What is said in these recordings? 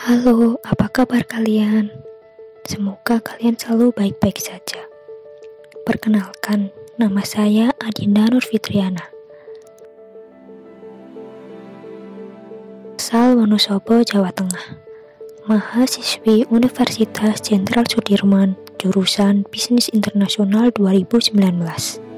Halo, apa kabar kalian? Semoga kalian selalu baik-baik saja. Perkenalkan, nama saya Adinda Nurfitriana. Asal Wonosobo, Jawa Tengah. Mahasiswi Universitas Jenderal Sudirman, jurusan Bisnis Internasional 2019.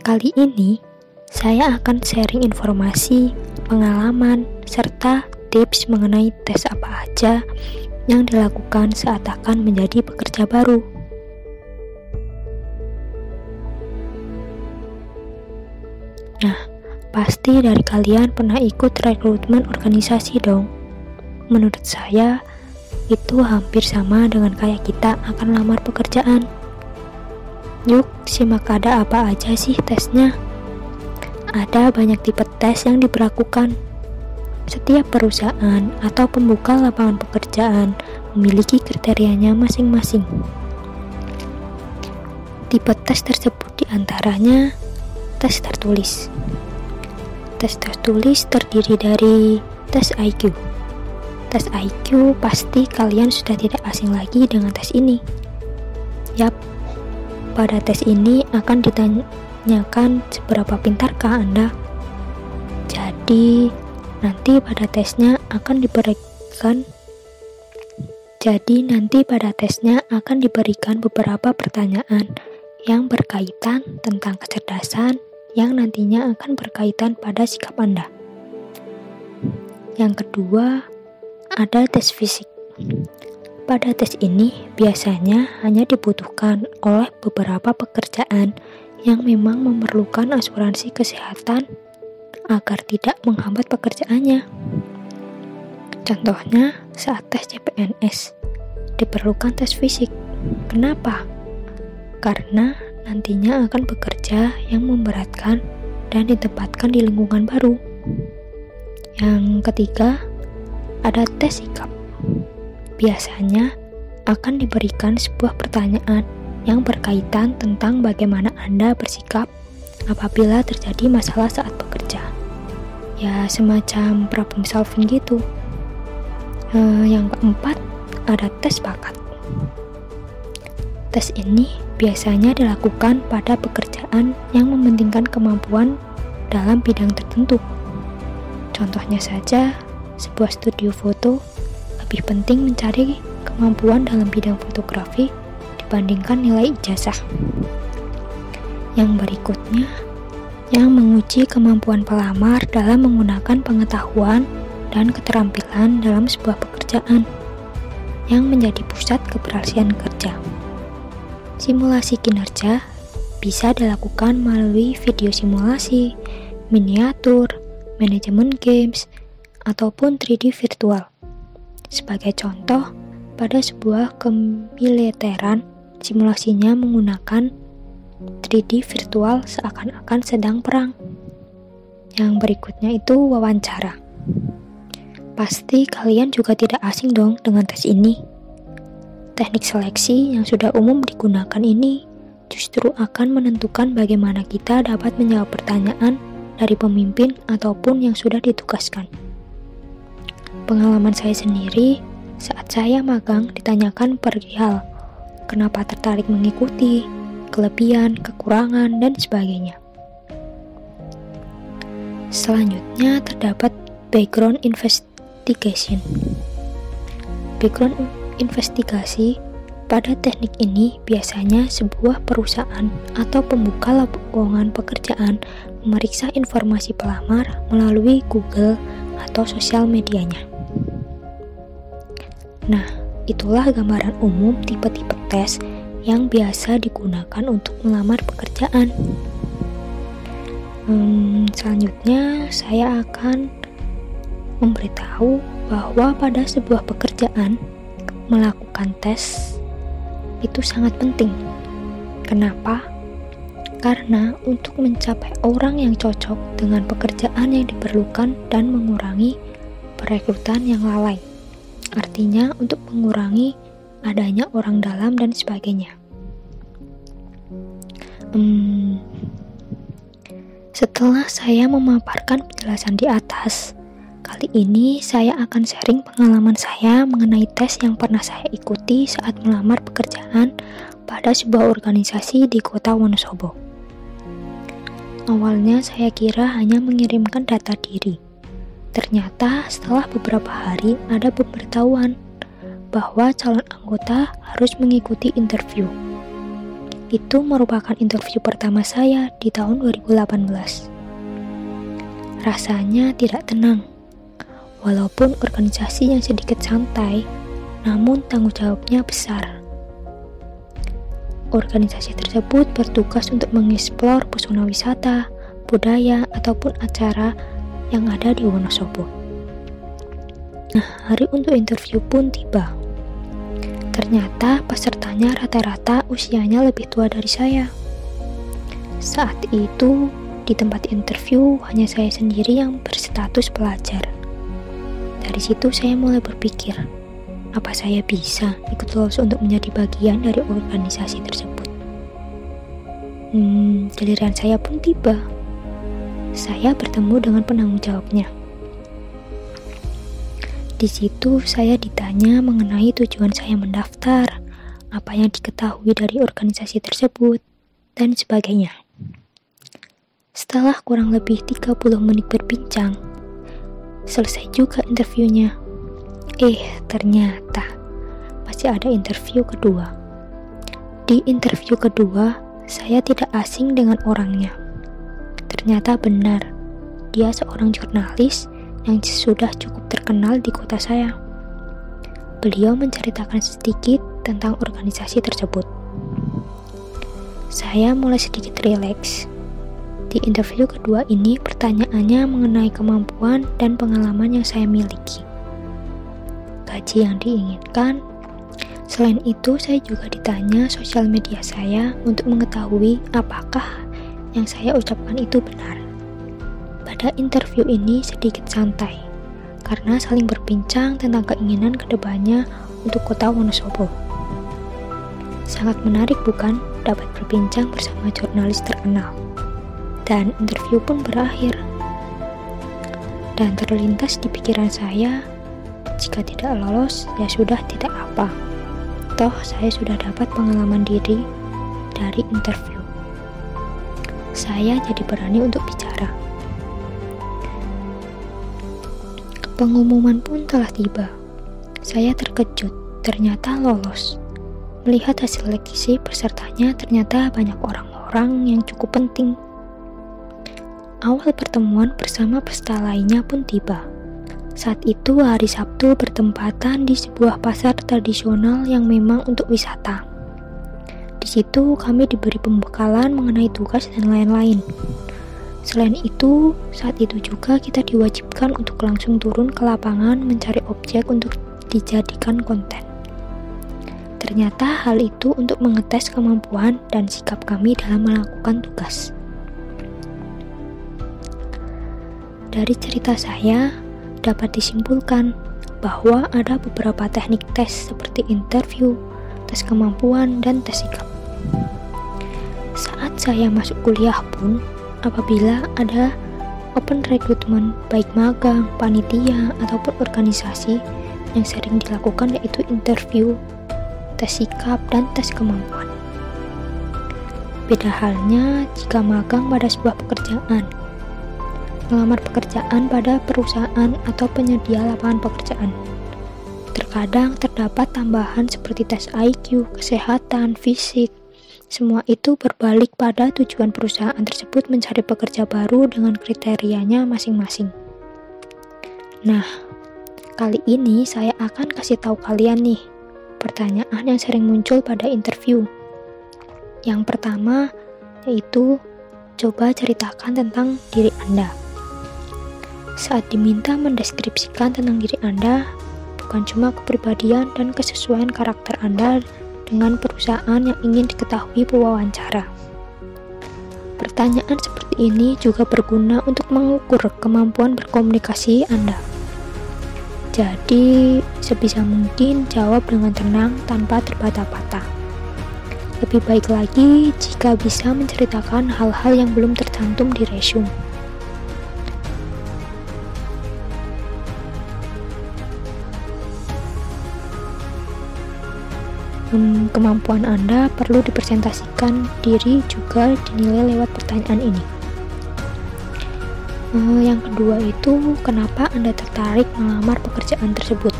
Kali ini, saya akan sharing informasi, pengalaman, serta tips mengenai tes apa aja yang dilakukan saat akan menjadi pekerja baru. Nah, pasti dari kalian pernah ikut rekrutmen organisasi dong. Menurut saya, itu hampir sama dengan kayak kita akan lamar pekerjaan. Yuk, simak ada apa aja sih tesnya. Ada banyak tipe tes yang diberlakukan. Setiap perusahaan atau pembuka lapangan pekerjaan memiliki kriterianya masing-masing. Tipe tes tersebut di antaranya tes tertulis. Tes tertulis terdiri dari tes IQ. Tes IQ pasti kalian sudah tidak asing lagi dengan tes ini. Yap, pada tes ini akan ditanyakan seberapa pintarkah Anda. Jadi, nanti pada tesnya akan diberikan jadi nanti pada tesnya akan diberikan beberapa pertanyaan yang berkaitan tentang kecerdasan yang nantinya akan berkaitan pada sikap Anda. Yang kedua, ada tes fisik. Pada tes ini biasanya hanya dibutuhkan oleh beberapa pekerjaan yang memang memerlukan asuransi kesehatan agar tidak menghambat pekerjaannya. Contohnya saat tes CPNS diperlukan tes fisik. Kenapa? Karena nantinya akan bekerja yang memberatkan dan ditempatkan di lingkungan baru. Yang ketiga, ada tes sikap biasanya akan diberikan sebuah pertanyaan yang berkaitan tentang bagaimana Anda bersikap apabila terjadi masalah saat bekerja. Ya, semacam problem solving gitu. Uh, yang keempat, ada tes bakat. Tes ini biasanya dilakukan pada pekerjaan yang mementingkan kemampuan dalam bidang tertentu. Contohnya saja, sebuah studio foto lebih penting mencari kemampuan dalam bidang fotografi dibandingkan nilai ijazah. Yang berikutnya, yang menguji kemampuan pelamar dalam menggunakan pengetahuan dan keterampilan dalam sebuah pekerjaan yang menjadi pusat keberhasilan kerja. Simulasi kinerja bisa dilakukan melalui video simulasi, miniatur, manajemen games, ataupun 3D virtual. Sebagai contoh, pada sebuah kemiliteran, simulasinya menggunakan 3D virtual seakan-akan sedang perang. Yang berikutnya itu wawancara. Pasti kalian juga tidak asing dong dengan tes ini. Teknik seleksi yang sudah umum digunakan ini justru akan menentukan bagaimana kita dapat menjawab pertanyaan dari pemimpin ataupun yang sudah ditugaskan. Pengalaman saya sendiri, saat saya magang ditanyakan perihal kenapa tertarik mengikuti, kelebihan, kekurangan, dan sebagainya. Selanjutnya terdapat background investigation. Background investigasi pada teknik ini biasanya sebuah perusahaan atau pembuka lowongan pekerjaan memeriksa informasi pelamar melalui Google atau sosial medianya. Nah, itulah gambaran umum tipe-tipe tes yang biasa digunakan untuk melamar pekerjaan. Hmm, selanjutnya, saya akan memberitahu bahwa pada sebuah pekerjaan melakukan tes itu sangat penting. Kenapa? Karena untuk mencapai orang yang cocok dengan pekerjaan yang diperlukan dan mengurangi perekrutan yang lalai artinya untuk mengurangi adanya orang dalam dan sebagainya. Hmm, Setelah saya memaparkan penjelasan di atas, kali ini saya akan sharing pengalaman saya mengenai tes yang pernah saya ikuti saat melamar pekerjaan pada sebuah organisasi di kota Wonosobo. Awalnya saya kira hanya mengirimkan data diri. Ternyata setelah beberapa hari ada pemberitahuan bahwa calon anggota harus mengikuti interview. Itu merupakan interview pertama saya di tahun 2018. Rasanya tidak tenang. Walaupun organisasi yang sedikit santai, namun tanggung jawabnya besar. Organisasi tersebut bertugas untuk mengeksplor pesona wisata, budaya, ataupun acara yang ada di Wonosobo. Nah, hari untuk interview pun tiba. Ternyata pesertanya rata-rata usianya lebih tua dari saya. Saat itu, di tempat interview hanya saya sendiri yang berstatus pelajar. Dari situ saya mulai berpikir, apa saya bisa ikut lolos untuk menjadi bagian dari organisasi tersebut. Hmm, giliran saya pun tiba. Saya bertemu dengan penanggung jawabnya. Di situ saya ditanya mengenai tujuan saya mendaftar, apa yang diketahui dari organisasi tersebut, dan sebagainya. Setelah kurang lebih 30 menit berbincang, selesai juga interviewnya. Eh, ternyata masih ada interview kedua. Di interview kedua, saya tidak asing dengan orangnya. Ternyata benar, dia seorang jurnalis yang sudah cukup terkenal di kota saya. Beliau menceritakan sedikit tentang organisasi tersebut. Saya mulai sedikit rileks. Di interview kedua ini, pertanyaannya mengenai kemampuan dan pengalaman yang saya miliki. Gaji yang diinginkan. Selain itu, saya juga ditanya sosial media saya untuk mengetahui apakah yang saya ucapkan itu benar. Pada interview ini sedikit santai, karena saling berbincang tentang keinginan ke depannya untuk kota Wonosobo. Sangat menarik bukan dapat berbincang bersama jurnalis terkenal. Dan interview pun berakhir. Dan terlintas di pikiran saya, jika tidak lolos, ya sudah tidak apa. Toh saya sudah dapat pengalaman diri dari interview. Saya jadi berani untuk bicara. Pengumuman pun telah tiba. Saya terkejut, ternyata lolos. Melihat hasil seleksi pesertanya ternyata banyak orang-orang yang cukup penting. Awal pertemuan bersama peserta lainnya pun tiba. Saat itu hari Sabtu bertempatan di sebuah pasar tradisional yang memang untuk wisata. Di situ kami diberi pembekalan mengenai tugas dan lain-lain. Selain itu, saat itu juga kita diwajibkan untuk langsung turun ke lapangan mencari objek untuk dijadikan konten. Ternyata hal itu untuk mengetes kemampuan dan sikap kami dalam melakukan tugas. Dari cerita saya, dapat disimpulkan bahwa ada beberapa teknik tes seperti interview, tes kemampuan, dan tes sikap. Saat saya masuk kuliah pun, apabila ada open recruitment baik magang, panitia, ataupun organisasi yang sering dilakukan yaitu interview, tes sikap, dan tes kemampuan. Beda halnya jika magang pada sebuah pekerjaan, melamar pekerjaan pada perusahaan atau penyedia lapangan pekerjaan. Terkadang terdapat tambahan seperti tes IQ, kesehatan, fisik, semua itu berbalik pada tujuan perusahaan tersebut mencari pekerja baru dengan kriterianya masing-masing. Nah, kali ini saya akan kasih tahu kalian nih pertanyaan yang sering muncul pada interview. Yang pertama yaitu coba ceritakan tentang diri Anda. Saat diminta mendeskripsikan tentang diri Anda, bukan cuma kepribadian dan kesesuaian karakter Anda dengan perusahaan yang ingin diketahui pewawancara. Pertanyaan seperti ini juga berguna untuk mengukur kemampuan berkomunikasi Anda. Jadi, sebisa mungkin jawab dengan tenang tanpa terbata-bata. Lebih baik lagi jika bisa menceritakan hal-hal yang belum tercantum di resume. Hmm, kemampuan Anda perlu dipresentasikan diri juga dinilai lewat pertanyaan ini. Hmm, yang kedua itu, kenapa Anda tertarik melamar pekerjaan tersebut?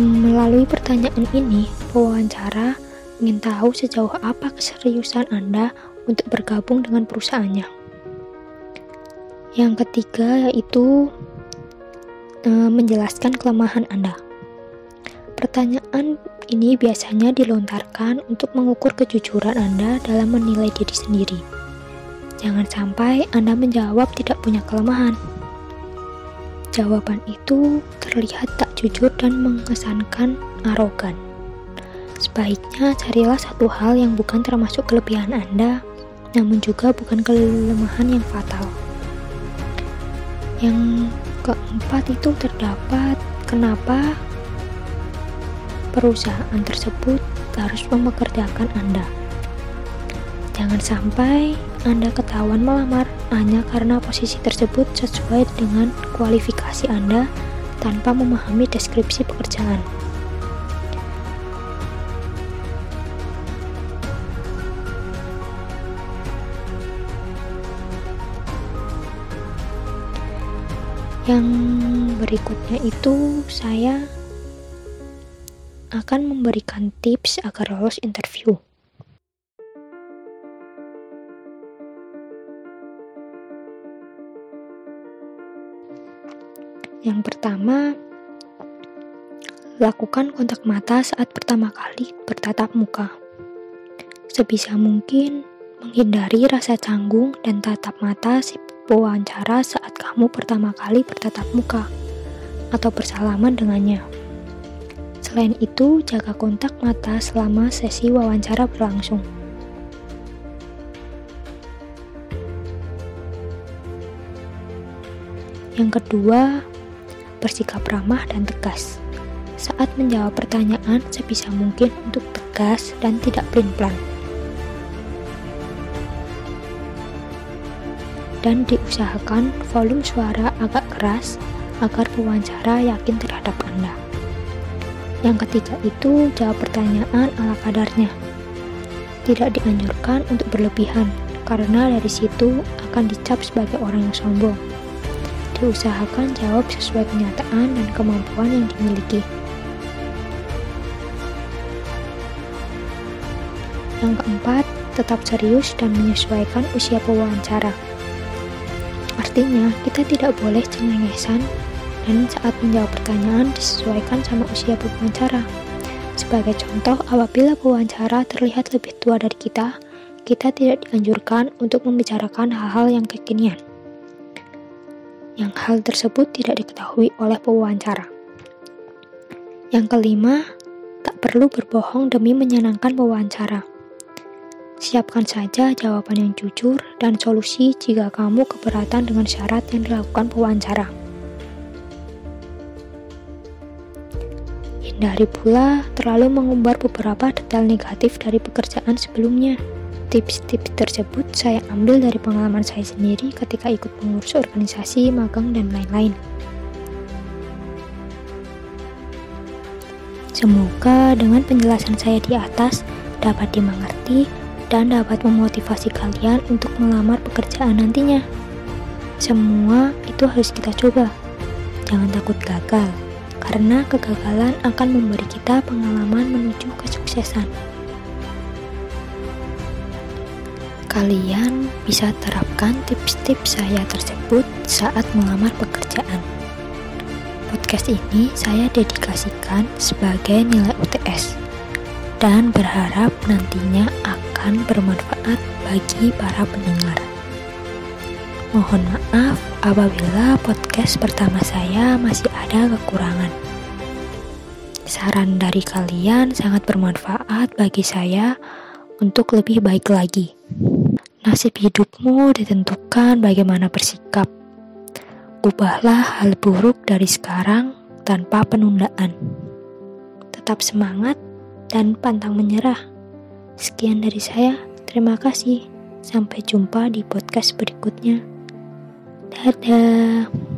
Hmm, melalui pertanyaan ini, pewawancara ingin tahu sejauh apa keseriusan Anda untuk bergabung dengan perusahaannya. Yang ketiga yaitu uh, menjelaskan kelemahan Anda. Pertanyaan ini biasanya dilontarkan untuk mengukur kejujuran Anda dalam menilai diri sendiri. Jangan sampai Anda menjawab tidak punya kelemahan. Jawaban itu terlihat tak jujur dan mengesankan arogan. Sebaiknya carilah satu hal yang bukan termasuk kelebihan Anda, namun juga bukan kelemahan yang fatal. Yang keempat itu terdapat kenapa perusahaan tersebut harus mempekerjakan Anda. Jangan sampai Anda ketahuan melamar hanya karena posisi tersebut sesuai dengan kualifikasi Anda tanpa memahami deskripsi pekerjaan. Yang berikutnya itu saya akan memberikan tips agar lolos interview. Yang pertama, lakukan kontak mata saat pertama kali bertatap muka. Sebisa mungkin, menghindari rasa canggung dan tatap mata si pewawancara saat kamu pertama kali bertatap muka atau bersalaman dengannya. Selain itu, jaga kontak mata selama sesi wawancara berlangsung. Yang kedua, bersikap ramah dan tegas. Saat menjawab pertanyaan, sebisa mungkin untuk tegas dan tidak pelin-pelan. Dan diusahakan volume suara agak keras agar pewawancara yakin terhadap Anda. Yang ketiga itu jawab pertanyaan ala kadarnya. Tidak dianjurkan untuk berlebihan, karena dari situ akan dicap sebagai orang yang sombong. Diusahakan jawab sesuai kenyataan dan kemampuan yang dimiliki. Yang keempat, tetap serius dan menyesuaikan usia pewawancara. Artinya, kita tidak boleh cengengesan dan saat menjawab pertanyaan disesuaikan sama usia pewawancara. Sebagai contoh, apabila pewawancara terlihat lebih tua dari kita, kita tidak dianjurkan untuk membicarakan hal-hal yang kekinian. Yang hal tersebut tidak diketahui oleh pewawancara. Yang kelima, tak perlu berbohong demi menyenangkan pewawancara. Siapkan saja jawaban yang jujur dan solusi jika kamu keberatan dengan syarat yang dilakukan pewawancara. Hindari pula terlalu mengumbar beberapa detail negatif dari pekerjaan sebelumnya. Tips-tips tersebut saya ambil dari pengalaman saya sendiri ketika ikut pengurus organisasi, magang, dan lain-lain. Semoga dengan penjelasan saya di atas dapat dimengerti dan dapat memotivasi kalian untuk melamar pekerjaan nantinya. Semua itu harus kita coba. Jangan takut gagal karena kegagalan akan memberi kita pengalaman menuju kesuksesan. Kalian bisa terapkan tips-tips saya tersebut saat melamar pekerjaan. Podcast ini saya dedikasikan sebagai nilai UTS dan berharap nantinya akan bermanfaat bagi para pendengar. Mohon maaf apabila podcast pertama saya masih ada kekurangan. Saran dari kalian sangat bermanfaat bagi saya untuk lebih baik lagi. Nasib hidupmu ditentukan bagaimana bersikap. Ubahlah hal buruk dari sekarang tanpa penundaan. Tetap semangat dan pantang menyerah. Sekian dari saya, terima kasih. Sampai jumpa di podcast berikutnya. Dadah.